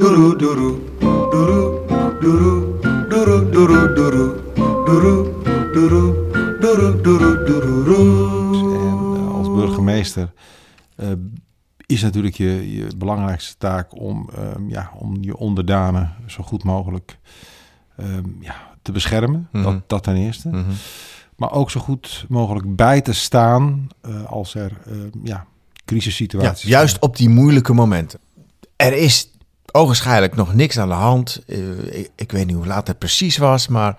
Doeroe, doeroe, doeroe, doeroe, doeroe, doeroe, doeroe, doeroe, doeroe, doeroe, doeroe, doeroe. En eh, als burgemeester eh, is natuurlijk je, je belangrijkste taak om, ehm, ja, om je onderdanen zo goed mogelijk ehm, ja, te beschermen. Mhm. dat, dat ten eerste. Mhm. Maar ook zo goed mogelijk bij te staan eh, als er ehm, ja, Ja, crisissituaties juist op die moeilijke momenten. Er is ogenschijnlijk nog niks aan de hand. Eh, ik, ik weet niet hoe laat het precies was, maar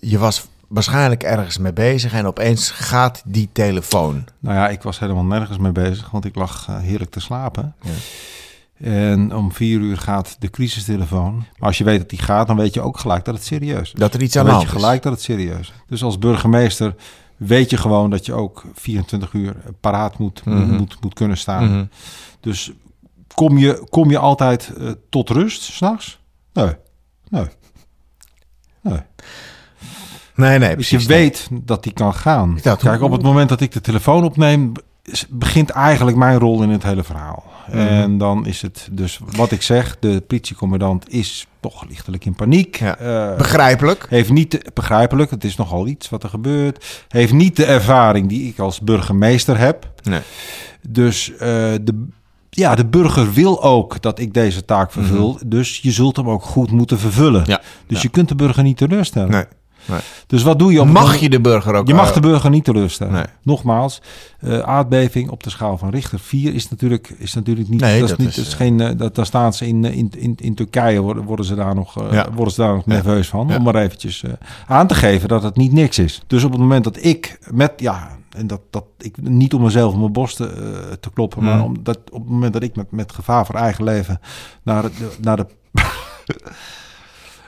je was waarschijnlijk ergens mee bezig en opeens gaat die telefoon. Nou ja, ik was helemaal nergens mee bezig, want ik lag eh, heerlijk te slapen. En om vier uur gaat de crisistelefoon. Maar als je weet dat die gaat, dan weet je ook gelijk dat het serieus is. Dat er iets aan de weet je hand is. gelijk dat het serieus is. Dus als burgemeester weet je gewoon dat je ook 24 uur paraat moet, Mhm. moet, moet kunnen staan. Mhm. Dus kom je, kom je altijd eh, tot rust s'nachts? Nee. Nee. Nee. Nee, nee, Dus je weet dat die kan gaan. Kijk, op het moment dat ik de telefoon opneem, begint eigenlijk mijn rol in het hele verhaal. Mhm. En dan is het dus wat ik zeg, de politiecommandant is toch lichtelijk in paniek. Ja. Eh, Begrijpelijk. heeft niet, de- begrijpelijk, het is nogal iets wat er gebeurt. Heeft niet de ervaring die ik als burgemeester heb. Nee. Dus eh, de, ja, de burger wil ook dat ik deze taak vervul. Dus je zult hem ook goed moeten vervullen. Mhm. Ja. Dus Ja. je kunt de burger niet teleurstellen. Nee. Nee. Dus wat doe je op Mag je de burger ook... je mag eh, de burger niet teleurstellen. Nee. Nogmaals, eh, aardbeving op de schaal van Richter 4 is natuurlijk, is natuurlijk niet. Nee, dat, dat is niet is, dat is eh, geen. dat, daar staan ze in, in, in, in Turkije worden, worden ze daar nog, eh, Ja. worden ze daar nog nerveus van. Ja. Om maar eventjes eh, aan te geven dat het niet niks is. Dus op het moment dat ik met ja. En dat, dat ik niet om mezelf op mijn borst te, eh, te kloppen, Mm. maar omdat op het moment dat ik met, met gevaar voor eigen leven naar, het, naar de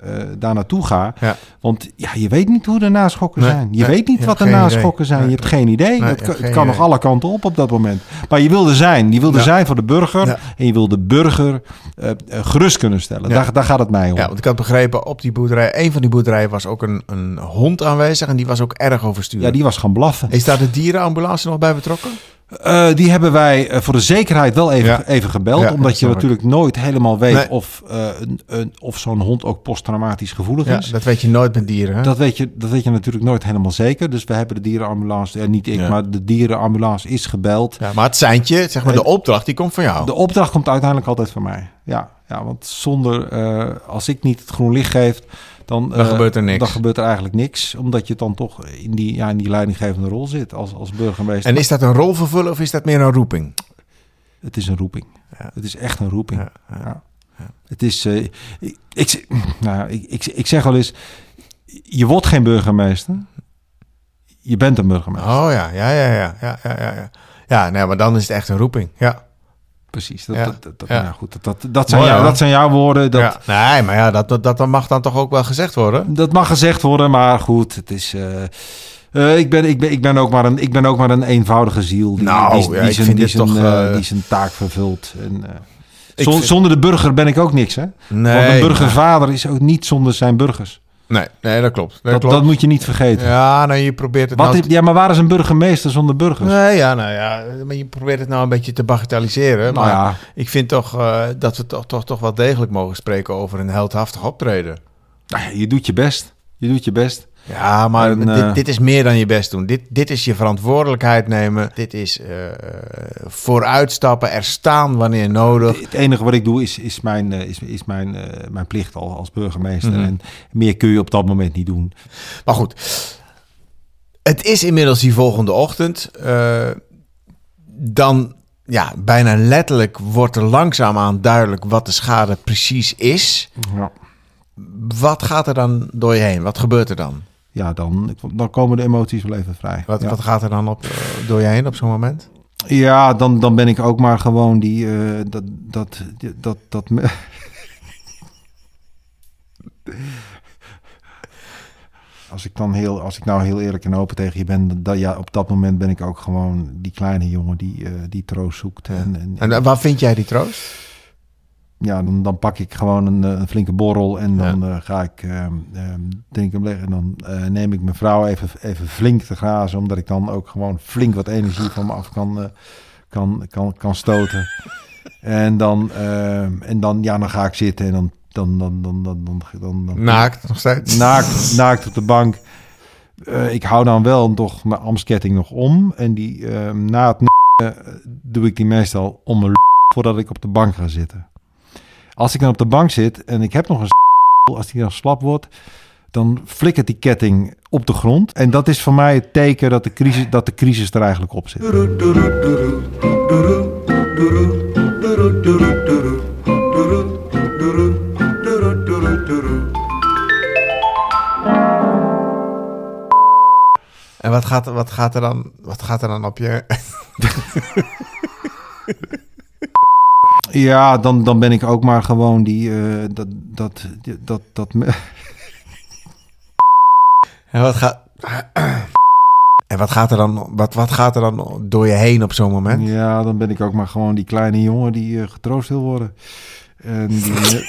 eh, daar naartoe ga. Ja. Want ja, je weet niet hoe de naschokken Nee, zijn. Je nee, weet niet je wat de naschokken idee. zijn. Je hebt geen idee. Nee, het kan, het nog alle kanten op op dat moment. Maar je wilde zijn. Je wilde Ja. zijn voor de burger. Ja. En je wil de burger eh, eh, gerust kunnen stellen. Daar, daar gaat het mij om. Ja, want ik had begrepen, op die boerderij, een van die boerderijen was ook een, een hond aanwezig en die was ook erg overstuurd. Ja, die was gaan blaffen. Is daar de dierenambulance nog bij betrokken? Eh, die hebben wij eh, voor de zekerheid wel even, Ja. even gebeld. Ja, omdat dat je natuurlijk nooit helemaal weet Nee. of, eh, een, een, of zo'n hond ook posttraumatisch gevoelig Ja, is. dat weet je nooit met dieren. Hè? Dat weet, je, dat weet je natuurlijk nooit helemaal zeker. Dus we hebben de dierenambulance, eh, niet ik, maar de dierenambulance is gebeld. Ja, maar het seintje, zeg maar de opdracht, die komt van jou. De opdracht komt uiteindelijk altijd van mij. Ja, ja want zonder, eh, als ik niet het groen licht geef, dan, Dan eh, gebeurt er niks. Dan gebeurt er eigenlijk niks, omdat je dan toch in die, ja, in die leidinggevende rol zit als, als burgemeester. En is dat een rol vervullen of is dat meer een roeping? Het is een roeping. Ja. Het is echt een roeping. Ja, ja. Het is, eh, ik, ik, nou, ik, ik, ik zeg wel eens, je wordt geen burgemeester, je bent een burgemeester. Oh ja, ja, ja, ja, ja, ja, ja. ja. Ja, nee, maar dan is het echt een roeping. Ja. Precies. Dat, Ja. dat, dat, dat- Ja. nou goed, dat, dat, dat, zijn Mooi, jou, hoor. dat zijn jouw woorden. Dat, ja. Nee, maar ja, dat, dat, dat mag dan toch ook wel gezegd worden? Dat mag gezegd worden, maar goed, het is. eh, eh, ik, ben, ik, ben, ik, ben ook maar een, ik ben ook maar een eenvoudige ziel die, Nou, die, zijn, vind die, dit zijn, toch, eh, die zijn taak vervult. En, Ik zon- vind- Zonder de burger ben ik ook niks, hè? Nee, Want een burgervader is ook niet zonder zijn burgers. Nee, nee, dat klopt. Dat, Dat, klopt. dat moet je niet vergeten. Ja, nou, je probeert het Wat nou... ja, maar waar is een burgemeester zonder burgers? Nee, ja, nou ja, maar je probeert het nou een beetje te bagatelliseren. Nou maar ja. ik vind toch eh, dat we toch, toch, toch wel degelijk mogen spreken over een heldhaftig optreden. Nou je doet je best. Je doet je best. Ja, maar En, eh, dit, dit is meer dan je best doen. Dit, dit is je verantwoordelijkheid nemen. Dit is eh, vooruitstappen, er staan wanneer nodig. Het enige wat ik doe is, is, mijn, eh, is, is mijn, mijn plicht al als burgemeester. Mhm. En meer kun je op dat moment niet doen. Maar goed, het is inmiddels die volgende ochtend. Eh, dan, ja, bijna letterlijk wordt er langzaamaan duidelijk wat de schade precies is. Ja. Wat gaat er dan door je heen? Wat gebeurt er dan? Ja, dan, dan komen de emoties wel even vrij. Wat, ja. wat gaat er dan op, eh, door je heen op zo'n moment? Ja, dan, dan ben ik ook maar gewoon die. eh, dat, dat, dat, dat, me- Als ik dan heel, als ik nou heel eerlijk en open tegen je ben, dat, ja, op dat moment ben ik ook gewoon die kleine jongen die, eh, die troost zoekt. En, en, En waar vind jij die troost? Ja, dan, dan pak ik gewoon een, eh, een flinke borrel en dan eh, ga ik ehm ehm, drink hem leeg. En dan eh, neem ik mijn vrouw even, even flink te grazen, omdat ik dan ook gewoon flink wat energie van me af kan, kan, kan, kan stoten. En dan, eh, en dan, ja, dan ga ik zitten en dan, dan, dan, dan, dan, dan, dan, dan Naakt nog steeds. naakt, naakt op de bank. Ik hou dan wel toch mijn amsketting nog om. En die, na het doe ik die meestal om mijn voordat ik op de bank ga zitten. Als ik dan op de bank zit en ik heb nog een s- als die dan slap wordt, dan flikkert die ketting op de grond. En dat is voor mij het teken dat de crisis, dat de crisis er eigenlijk op zit. En wat gaat, wat, gaat er dan, wat gaat er dan op je... Ja, dan, dan ben ik ook maar gewoon die, eh, dat, dat, dat, dat, me- En wat gaat... En wat gaat er dan, wat, wat gaat er dan door je heen op zo'n moment? Ja, dan ben ik ook maar gewoon die kleine jongen die eh, getroost wil worden. En die,